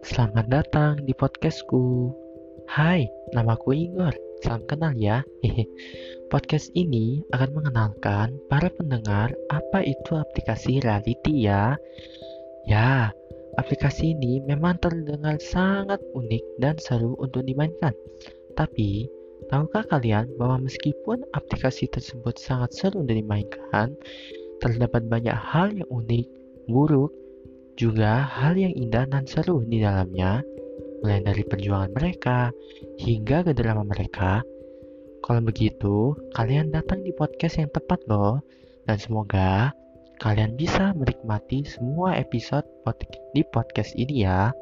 Selamat datang di podcastku. Hai, namaku Igor. Salam kenal ya. Podcast ini akan mengenalkan para pendengar apa itu aplikasi reality ya. Ya, aplikasi ini memang terdengar sangat unik dan seru untuk dimainkan. Tapi, tahukah kalian bahwa meskipun aplikasi tersebut sangat seru untuk dimainkan, terdapat banyak hal yang unik, buruk, juga hal yang indah dan seru di dalamnya, mulai dari perjuangan mereka hingga ke drama mereka. Kalau begitu, kalian datang di podcast yang tepat loh, dan semoga kalian bisa menikmati semua episode di podcast ini ya.